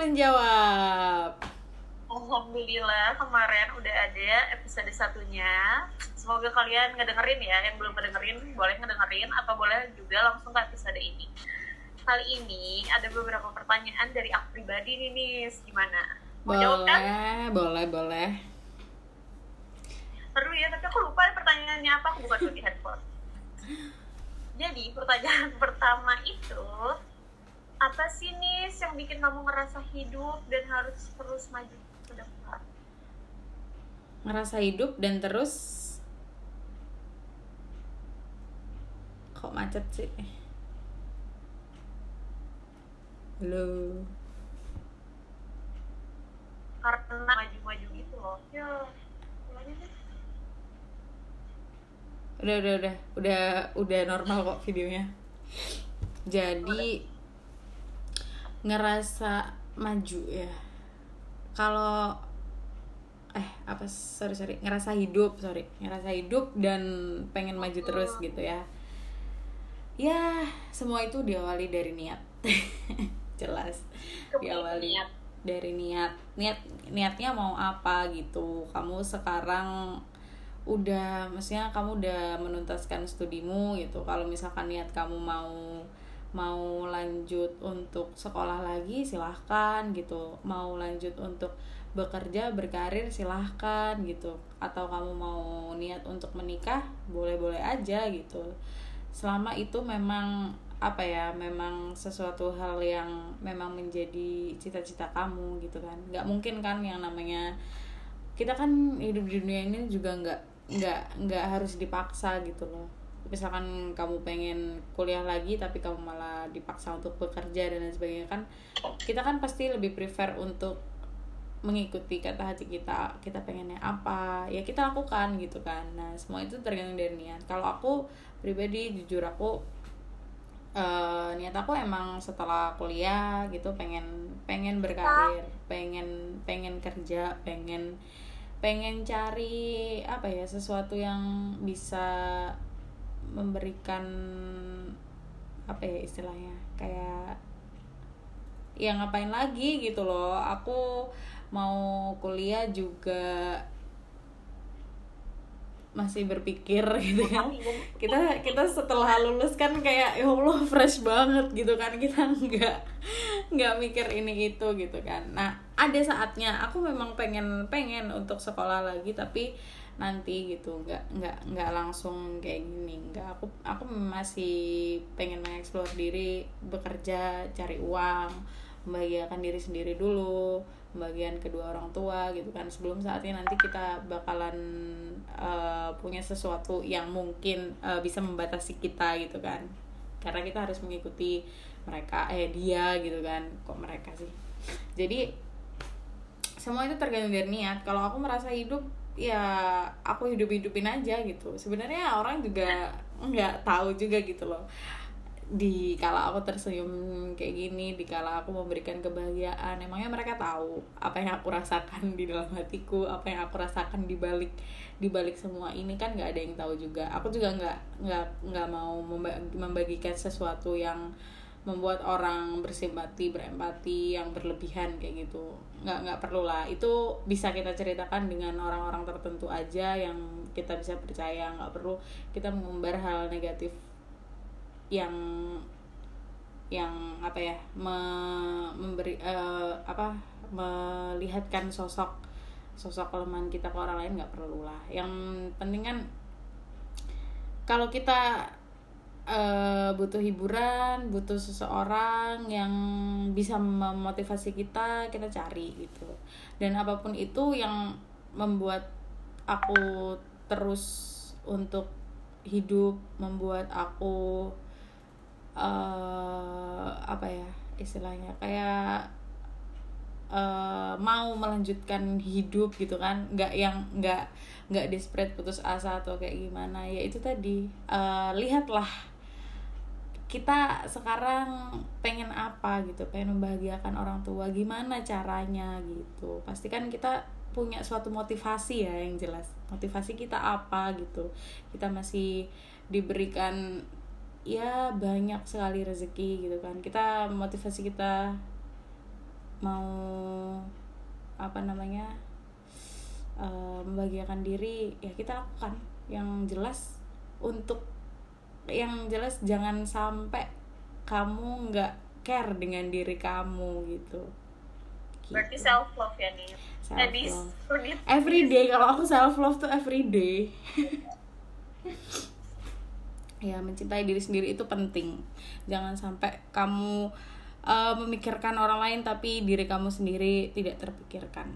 menjawab. Alhamdulillah kemarin udah ada episode satunya. Semoga kalian ngedengerin ya, yang belum ngedengerin boleh ngedengerin atau boleh juga langsung ke episode ini. Kali ini ada beberapa pertanyaan dari aku pribadi nih Nis, gimana? Mau jawab kan? Boleh, boleh, boleh. Perlu ya, tapi aku lupa pertanyaannya apa, aku buka dulu di handphone. Jadi pertanyaan pertama itu apa sih nis yang bikin kamu ngerasa hidup dan harus terus maju ke depan? Ngerasa hidup dan terus kok macet sih? Halo. Karena maju-maju gitu loh. Ya. Udah, udah, udah, udah, udah normal kok videonya. Jadi ngerasa maju ya. Kalau eh apa sorry sorry ngerasa hidup sorry ngerasa hidup dan pengen maju terus gitu ya. Ya semua itu diawali dari niat. Jelas. Diawali Niat. dari niat. Niat niatnya mau apa gitu. Kamu sekarang udah maksudnya kamu udah menuntaskan studimu gitu. Kalau misalkan niat kamu mau mau lanjut untuk sekolah lagi silahkan gitu. Mau lanjut untuk bekerja berkarir silahkan gitu. Atau kamu mau niat untuk menikah boleh-boleh aja gitu. Selama itu memang apa ya memang sesuatu hal yang memang menjadi cita-cita kamu gitu kan. Nggak mungkin kan yang namanya kita kan hidup di dunia ini juga nggak nggak nggak harus dipaksa gitu loh misalkan kamu pengen kuliah lagi tapi kamu malah dipaksa untuk bekerja dan lain sebagainya kan kita kan pasti lebih prefer untuk mengikuti kata hati kita kita pengennya apa ya kita lakukan gitu kan. Nah semua itu tergantung dari niat. Kalau aku pribadi jujur aku eh, niat aku emang setelah kuliah gitu pengen pengen berkarir pengen pengen kerja pengen pengen cari apa ya sesuatu yang bisa memberikan apa ya istilahnya kayak ya ngapain lagi? gitu loh. Aku mau kuliah juga masih berpikir gitu kan. Kita kita setelah lulus kan kayak ya Allah fresh banget gitu kan. Kita nggak nggak mikir ini itu gitu kan. Nah ada saatnya. Aku memang pengen pengen untuk sekolah lagi tapi nanti gitu. Nggak nggak nggak langsung kayak gini. Nggak aku aku masih pengen mengeksplor diri bekerja cari uang membahagiakan diri sendiri dulu bagian kedua orang tua gitu kan. Sebelum saatnya nanti kita bakalan uh, punya sesuatu yang mungkin uh, bisa membatasi kita gitu kan. Karena kita harus mengikuti mereka eh dia gitu kan. Kok mereka sih? Jadi semua itu tergantung dari niat. Kalau aku merasa hidup ya aku hidup hidupin aja gitu. Sebenarnya orang juga nggak tahu juga gitu loh. Di kala aku tersenyum kayak gini di kala aku memberikan kebahagiaan emangnya mereka tahu apa yang aku rasakan di dalam hatiku apa yang aku rasakan di balik di balik semua ini? Kan nggak ada yang tahu juga. Aku juga nggak nggak nggak mau memba- membagikan sesuatu yang membuat orang bersimpati berempati yang berlebihan kayak gitu. Nggak nggak perlu lah. Itu bisa kita ceritakan dengan orang-orang tertentu aja yang kita bisa percaya. Nggak perlu kita mengumbar hal negatif yang yang apa ya me- memberi eh, apa melihatkan sosok sosok kelemahan kita ke orang lain nggak perlu lah. Yang penting kan kalau kita eh, butuh hiburan butuh seseorang yang bisa memotivasi kita kita cari gitu. Dan apa pun itu yang membuat aku terus untuk hidup membuat aku eh apa ya istilahnya kayak eh, mau melanjutkan hidup gitu kan. Nggak yang nggak nggak desperate putus asa atau kayak gimana. Ya itu tadi eh, lihatlah kita sekarang pengen apa gitu pengen membahagiakan orang tua gimana caranya gitu. Pasti kan kita punya suatu motivasi ya yang jelas. Motivasi kita apa gitu. Kita masih diberikan ya banyak sekali rezeki gitu kan. Kita motivasi kita mau apa namanya uh, membahagiakan diri ya kita lakukan. Yang jelas untuk yang jelas jangan sampai kamu nggak care dengan diri kamu gitu. Berarti self love ya nih self love every day kalau aku self love tuh every day. Ya mencintai diri sendiri itu penting. Jangan sampai kamu uh, memikirkan orang lain tapi diri kamu sendiri tidak terpikirkan.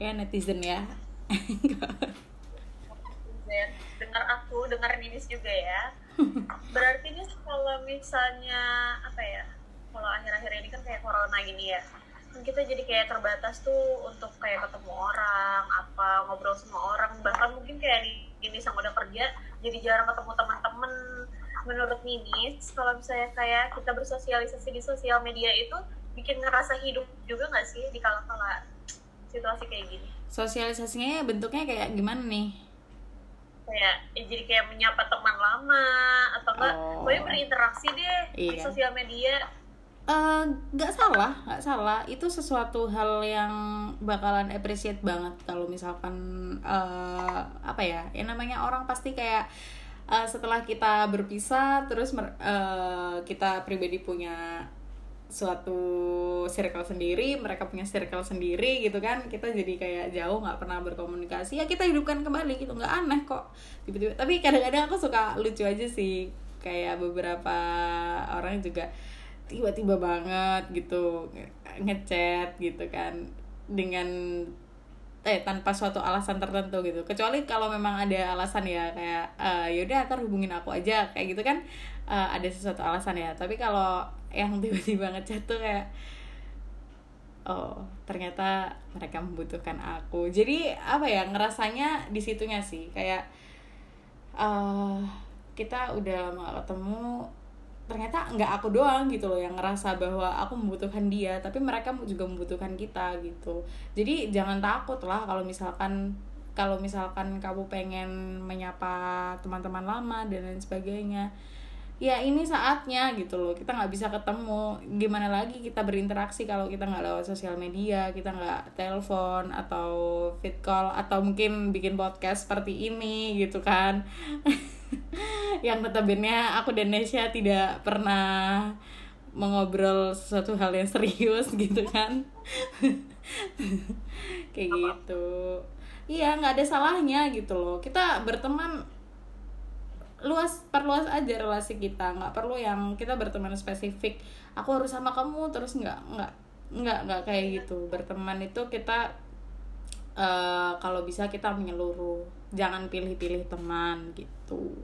Ya netizen ya dengar aku dengar Ninis juga ya. Berarti nih kalau misalnya apa ya kalau akhir-akhir ini kan kayak corona gini ya kan kita jadi kayak terbatas tuh untuk kayak ketemu orang apa ngobrol sama orang. Bahkan mungkin kayak di ini sama udah kerja jadi jarang ketemu teman-teman. Menurut Ninis kalau misalnya kayak kita bersosialisasi di sosial media itu bikin ngerasa hidup juga nggak sih di kala-kala situasi kayak gini? Sosialisasinya bentuknya kayak gimana nih kayak ya jadi kayak menyapa teman lama atau enggak oh. pokoknya berinteraksi deh iya. di sosial media Eh, nggak uh, salah nggak salah itu sesuatu hal yang bakalan appreciate banget kalau misalkan uh, apa ya yang namanya orang pasti kayak uh, setelah kita berpisah terus uh, kita pribadi punya suatu circle sendiri mereka punya circle sendiri gitu kan. Kita jadi kayak jauh nggak pernah berkomunikasi. Ya kita hidupkan kembali gitu. Nggak aneh kok. Tiba-tiba tapi kadang-kadang aku suka lucu aja sih. Kayak beberapa orang juga tiba-tiba banget gitu ngechat gitu kan. Dengan eh tanpa suatu alasan tertentu gitu. Kecuali kalau memang ada alasan ya kayak uh, yaudah ntar hubungin aku aja kayak gitu kan uh, ada sesuatu alasan ya. Tapi kalau yang tiba-tiba ngechat tuh kayak oh ternyata mereka membutuhkan aku. Jadi apa ya ngerasanya di situnya sih kayak uh, kita udah lama ketemu ternyata nggak aku doang gitu loh yang ngerasa bahwa aku membutuhkan dia tapi mereka juga membutuhkan kita gitu. Jadi jangan takut lah kalau misalkan kalau misalkan kamu pengen menyapa teman-teman lama dan lain sebagainya ya ini saatnya gitu loh. Kita nggak bisa ketemu. Gimana lagi kita berinteraksi kalau kita nggak lewat sosial media kita nggak telepon atau fit call atau mungkin bikin podcast seperti ini gitu kan yang notabene aku dan Nesya tidak pernah mengobrol sesuatu hal yang serius gitu kan. Kayak gitu. Iya nggak ada salahnya gitu loh. Kita berteman luas perluas aja relasi kita. Nggak perlu yang kita berteman spesifik aku harus sama kamu terus nggak nggak nggak nggak kayak gitu. Berteman itu kita uh, kalau bisa kita menyeluruh jangan pilih-pilih teman gitu.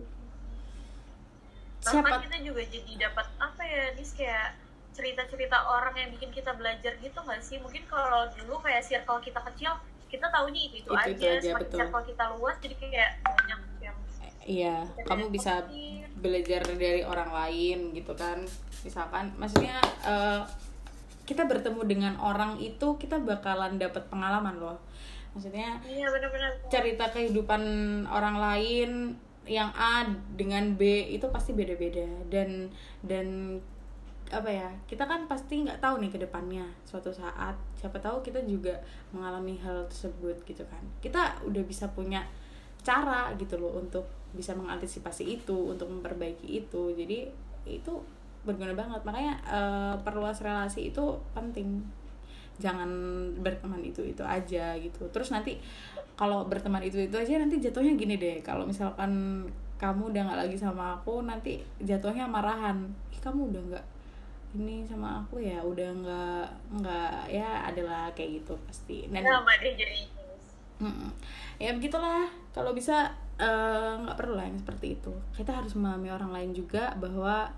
Siapa kita juga jadi dapat apa ya nih kayak cerita-cerita orang yang bikin kita belajar gitu nggak sih? Mungkin kalau dulu kayak circle kita kecil kita tahunya itu itu, itu, aja, itu aja semakin betul. circle kita luas jadi kayak banyak yang iya kamu bisa belajar dari orang lain gitu kan. Misalkan maksudnya uh, kita bertemu dengan orang itu kita bakalan dapat pengalaman loh maksudnya iya, bener -bener. cerita kehidupan orang lain yang A dengan B itu pasti beda-beda. Dan dan apa ya kita kan pasti nggak tahu nih ke depannya. Suatu saat siapa tahu kita juga mengalami hal tersebut gitu kan. Kita udah bisa punya cara gitu loh untuk bisa mengantisipasi itu untuk memperbaiki itu. Jadi itu berguna banget. Makanya uh, perluas relasi itu penting jangan berteman itu itu aja gitu. Terus nanti kalau berteman itu itu aja nanti jatuhnya gini deh. Kalau misalkan kamu udah nggak lagi sama aku nanti jatuhnya marahan. Ih kamu udah nggak ini sama aku ya? Udah nggak nggak ya adalah kayak gitu pasti. Dan sama deh jadi mm ya begitulah. Kalau bisa eh, nggak uh, perlu lah yang seperti itu. Kita harus memahami orang lain juga bahwa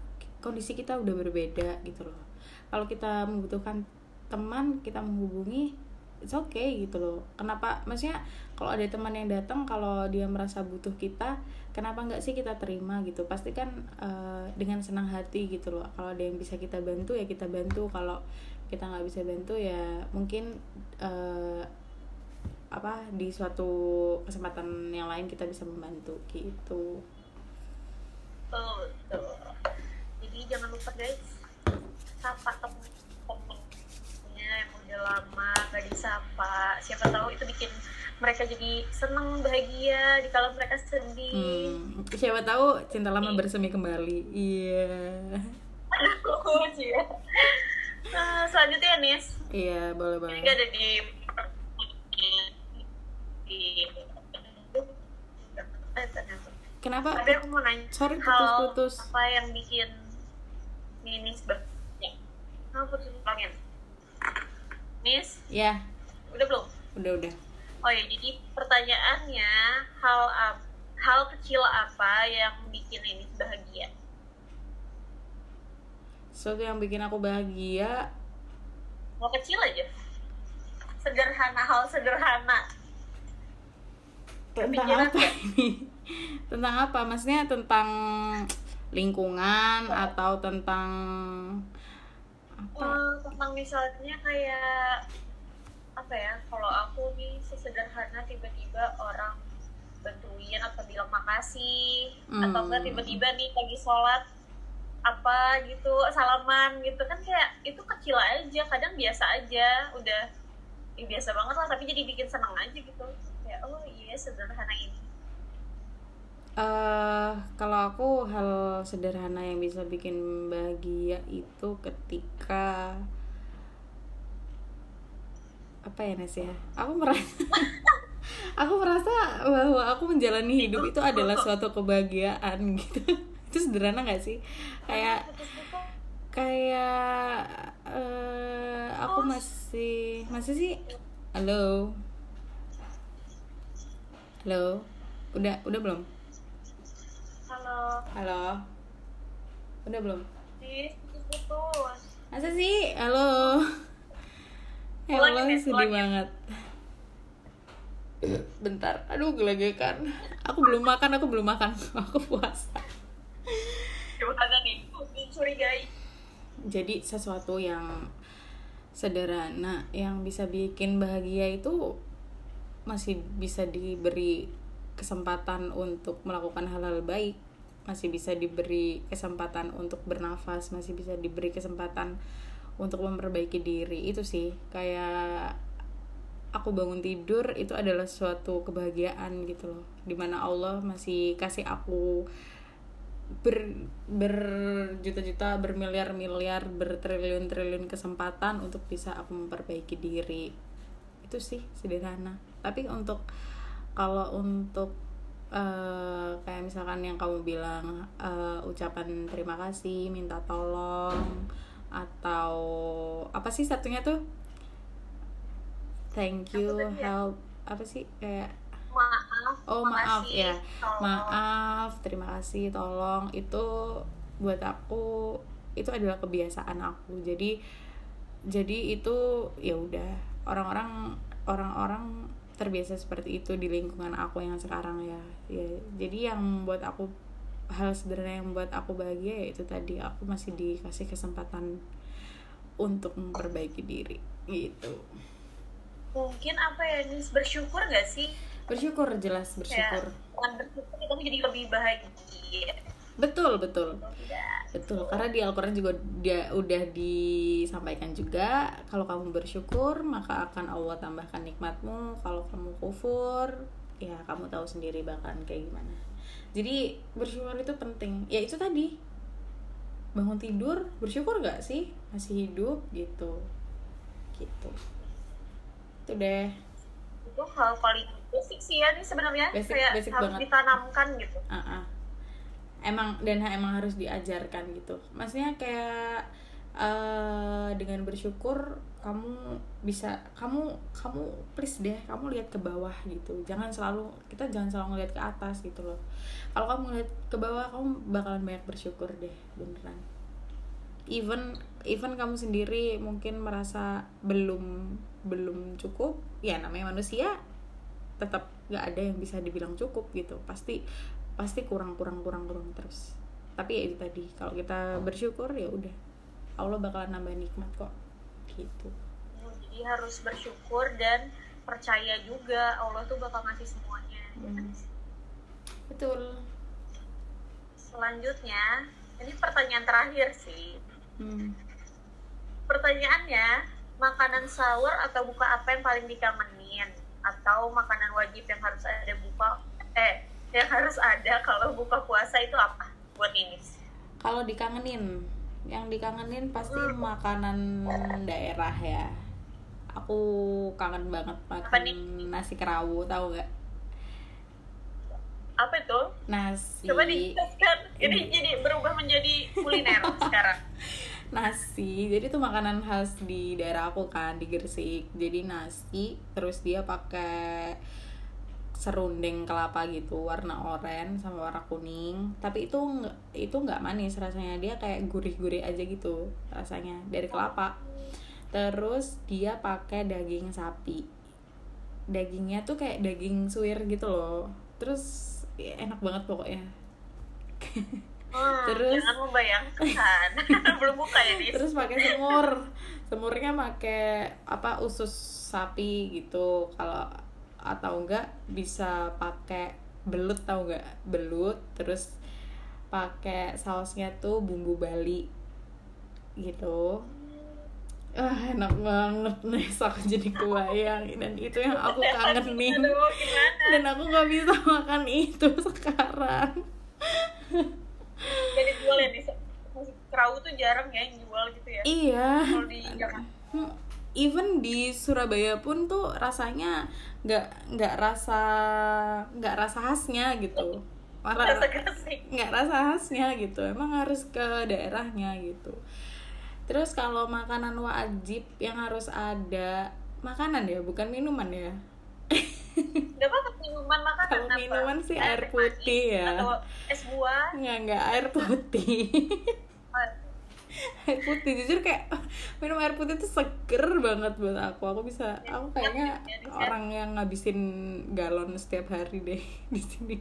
kondisi kita udah berbeda gitu loh. Kalau kita membutuhkan teman kita menghubungi it's okay gitu loh. Kenapa? Maksudnya kalau ada teman yang datang kalau dia merasa butuh kita kenapa nggak sih kita terima gitu? Pasti kan uh, dengan senang hati gitu loh. Kalau ada yang bisa kita bantu ya kita bantu. Kalau kita nggak bisa bantu ya mungkin uh, apa di suatu kesempatan yang lain kita bisa membantu gitu. Betul. Jadi jangan lupa guys sapa yang udah lama gak disapa siapa tahu itu bikin mereka jadi seneng bahagia di kalau mereka sedih Hmm, siapa tahu cinta lama bersemi kembali. Iya. Aduh, cia. Nah, selanjutnya Nis Iya, boleh ini banget. nggak ada di. Kenapa? tapi aku mau nanya Sorry, putus-putus. apa yang bikin Ninis ber ya. Kenapa putus ulangin Nis Ya, udah belum? Udah udah. oh ya jadi pertanyaannya hal hal kecil apa yang bikin Ninis bahagia? Sesuatu yang bikin aku bahagia? Mau kecil aja. Sederhana hal sederhana. Tentang Kepikiran apa ini? tentang apa? Maksudnya tentang lingkungan atau tentang apa? Eh, tentang misalnya kayak apa ya kalau aku nih sesederhana tiba-tiba orang bantuin atau bilang makasih atau Hmm. enggak tiba-tiba nih lagi sholat apa gitu salaman gitu kan kayak itu kecil aja kadang biasa aja udah ya biasa banget lah tapi jadi bikin seneng aja gitu kayak oh iya sederhana ini eh kalau aku hal sederhana yang bisa bikin bahagia itu ketika apa ya Nes ya? Aku merasa aku merasa bahwa aku menjalani hidup itu adalah suatu kebahagiaan gitu. itu sederhana nggak sih? Kayak kayak eh aku masih masih sih halo halo udah udah belum halo. Udah belum? Di putus masa sih? Halo. Ya Allah Nis, sedih banget. Bentar. Aduh gelegekan. Aku belum makan aku belum makan. Aku puasa gimana nih dicurigai jadi sesuatu yang sederhana yang bisa bikin bahagia itu masih bisa diberi kesempatan untuk melakukan hal-hal baik masih bisa diberi kesempatan untuk bernafas masih bisa diberi kesempatan untuk memperbaiki diri. Itu sih kayak aku bangun tidur itu adalah suatu kebahagiaan gitu loh. Di mana Allah masih kasih aku ber berjuta-juta bermiliar-miliar bertriliun-triliun kesempatan untuk bisa aku memperbaiki diri. Itu sih sederhana. Tapi untuk kalau untuk eh, kayak misalkan yang kamu bilang eh, ucapan terima kasih minta tolong atau apa sih satunya tuh thank you ya? help apa sih kayak maaf Oh maaf ya, tolong. maaf, terima kasih, tolong itu buat aku itu adalah kebiasaan aku. Jadi jadi itu ya udah orang-orang orang-orang terbiasa seperti itu di lingkungan aku yang sekarang ya. Ya jadi yang buat aku hal sederhana yang membuat aku bahagia ya itu tadi aku masih dikasih kesempatan untuk memperbaiki diri gitu. mungkin apa ya Nis bersyukur gak sih Bersyukur jelas bersyukur. Dengan bersyukur kita jadi lebih bahagia Betul betul. Betul, karena di Al-Quran juga dia udah disampaikan juga kalau kamu bersyukur maka akan Allah tambahkan nikmatmu. Kalau kamu kufur, ya kamu tahu sendiri bakalan kayak gimana. Jadi bersyukur itu penting. Ya itu tadi bangun tidur bersyukur gak sih masih hidup gitu, gitu. Itu deh. itu hal paling basic sih ya nih sebenarnya kayak basic harus banget. ditanamkan gitu Ah, ah. Emang dan emang harus diajarkan gitu. Maksudnya kayak eh dengan bersyukur kamu bisa kamu kamu please deh kamu lihat ke bawah gitu. Jangan selalu kita jangan selalu ngeliat ke atas gitu loh. Kalau kamu ngeliat ke bawah kamu bakalan banyak bersyukur deh beneran. Even even kamu sendiri mungkin merasa belum belum cukup ya namanya manusia tetap nggak ada yang bisa dibilang cukup gitu. Pasti pasti kurang kurang kurang kurang terus. Tapi ya itu tadi kalau kita bersyukur ya udah. Allah bakalan nambah nikmat kok. Gitu. Jadi harus bersyukur dan percaya juga Allah tuh bakal ngasih semuanya? Hmm. betul. Selanjutnya ini pertanyaan terakhir sih. Hmm. pertanyaannya makanan sahur atau buka apa yang paling dikangenin? Atau makanan wajib yang harus ada buka eh yang harus ada kalau buka puasa itu apa buat ini? Kalau dikangenin yang dikangenin pasti Hmm. makanan daerah ya. Aku kangen banget makan nasi kerawu tahu nggak? Apa itu? Nasi coba dijelaskan. Ini jadi berubah menjadi kuliner sekarang. Nasi jadi itu makanan khas di daerah aku kan di Gresik. Jadi nasi terus dia pakai serundeng kelapa gitu warna oranye sama warna kuning. Tapi itu nggak itu nggak manis rasanya. Dia kayak gurih-gurih aja gitu rasanya dari kelapa. Terus dia pakai daging sapi. Dagingnya tuh kayak daging suwir gitu loh. Terus ya, enak banget pokoknya. Hmm, Terus- jangan membayangkan. Belum buka ya terus pakai semur. Semurnya pakai apa usus sapi gitu. Kalau atau enggak bisa pakai belut tahu enggak? Belut terus pakai sausnya tuh bumbu Bali gitu. Ah enak banget. Nih aku jadi kebayang dan itu yang aku kangenin. Aduh, gimana? Dan aku nggak bisa makan itu sekarang. Jadi jual ya di kerawu tuh jarang ya yang jual gitu ya? Iya. Kalau di Jakarta even di Surabaya pun tuh rasanya nggak nggak rasa nggak rasa khasnya gitu. Nggak rasa khasnya gitu. Emang harus ke daerahnya gitu. Terus kalau makanan wajib yang harus ada makanan ya bukan minuman ya? Gak minuman makanan Kalau minuman sih air putih manis ya. Atau es buah. Nggak nggak air putih air putih. Jujur kayak minum air putih itu seger banget buat aku. Aku bisa aku kayaknya Ya, orang yang ngabisin galon setiap hari deh di sini.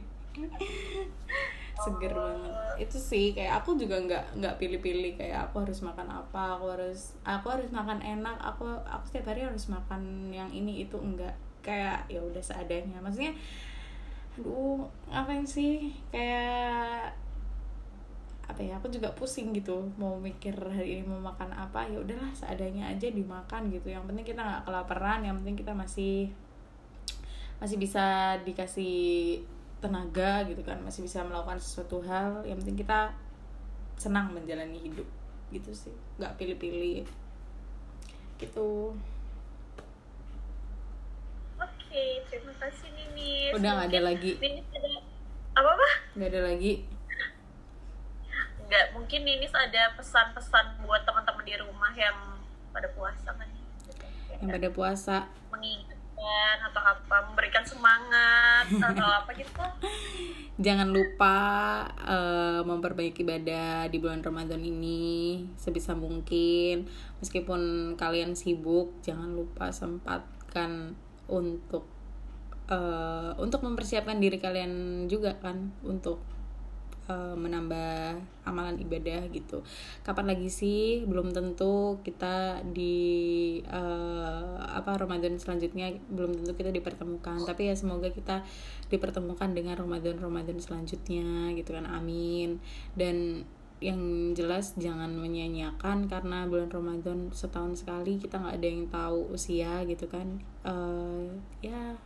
Seger banget. Itu sih kayak aku juga nggak nggak pilih-pilih. Kayak aku harus makan apa aku harus aku harus makan enak. Aku aku setiap hari harus makan yang ini itu enggak. Kayak ya udah seadanya. Maksudnya aduh apa sih? Kayak apa ya aku juga pusing gitu mau mikir hari ini mau makan apa ya udahlah seadanya aja dimakan gitu. Yang penting kita nggak kelaparan yang penting kita masih masih bisa dikasih tenaga gitu kan masih bisa melakukan sesuatu hal yang penting kita senang menjalani hidup gitu sih nggak pilih-pilih. Gitu. Oke, terima kasih Ninis. udah nggak ada lagi. Ninis ada apa apa? nggak ada lagi mungkin Ninis ada pesan-pesan buat teman-teman di rumah yang pada puasa kan? yang pada puasa Mengingatkan atau apa, memberikan semangat atau apa gitu. jangan lupa eh, memperbaiki ibadah di bulan Ramadan ini sebisa mungkin meskipun kalian sibuk jangan lupa sempatkan untuk eh, untuk mempersiapkan diri kalian juga kan untuk eh, menambah amalan ibadah gitu. Kapan lagi sih? Belum tentu kita di eh, apa Ramadan selanjutnya belum tentu kita dipertemukan. Tapi ya semoga kita dipertemukan dengan Ramadan Ramadan selanjutnya gitu kan. Amin. Dan yang jelas jangan menyia-nyiakan karena bulan Ramadan setahun sekali kita nggak ada yang tahu usia gitu kan. Eh, ya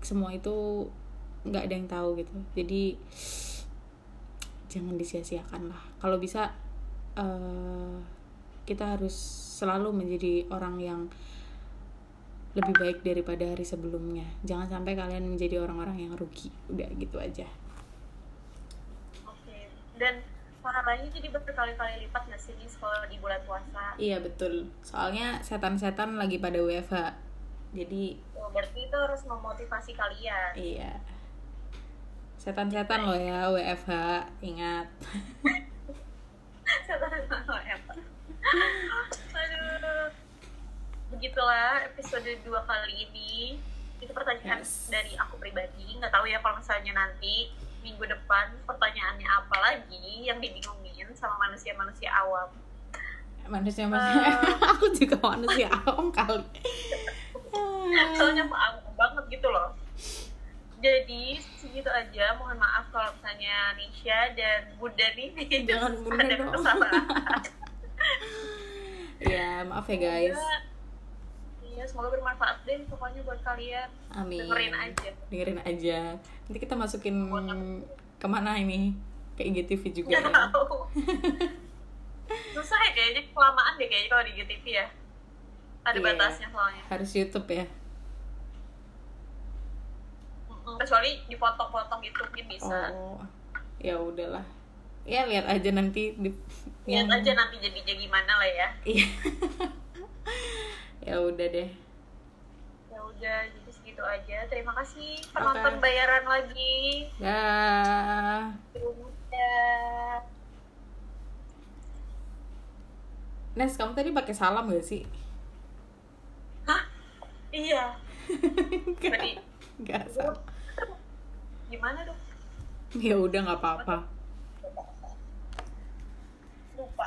semua itu nggak ada yang tahu gitu. Jadi jangan disia-siakan lah. Kalau bisa eh, kita harus selalu menjadi orang yang lebih baik daripada hari sebelumnya. Jangan sampai kalian menjadi orang-orang yang rugi. Udah gitu aja. Oke. Dan pahalanya jadi berkali-kali lipat nggak sih kalau di bulan puasa? iya betul. Soalnya setan-setan lagi pada WFH jadi Oh, berarti itu harus memotivasi kalian. iya setan-setan loh ya WFH ingat Aduh. Begitulah episode dua kali ini. Itu pertanyaan Yes. dari aku pribadi. Nggak tahu ya kalau misalnya nanti minggu depan pertanyaannya apa lagi yang dibingungin sama manusia-manusia awam. manusia manusia aku juga manusia awam kali Soalnya aku awam banget gitu loh. Jadi segitu aja. Mohon maaf kalau misalnya Nisha dan Bunda nih Jangan Bunda ada dong. ya maaf ya guys. Iya semoga bermanfaat deh pokoknya buat kalian. Amin. Dengerin aja. Dengerin aja. Nanti kita masukin ke mana ini? Ke IGTV juga nggak ya. tahu. Susah ya kayaknya. Kelamaan deh kayaknya kalau di GTV ya. Ada Iya. batasnya soalnya. Harus YouTube ya kecuali dipotong-potong gitu mungkin bisa. Oh ya udahlah. Ya lihat aja nanti di lihat yang- aja nanti jadinya gimana lah ya. Iya. Ya udah deh. Ya udah jadi segitu aja. Terima kasih penonton Oke. bayaran lagi. Dah. Dadah. Nes kamu tadi pakai salam gak sih? Hah? Iya. Tadi. Gak salam gimana dong ya udah nggak apa-apa. Lupa.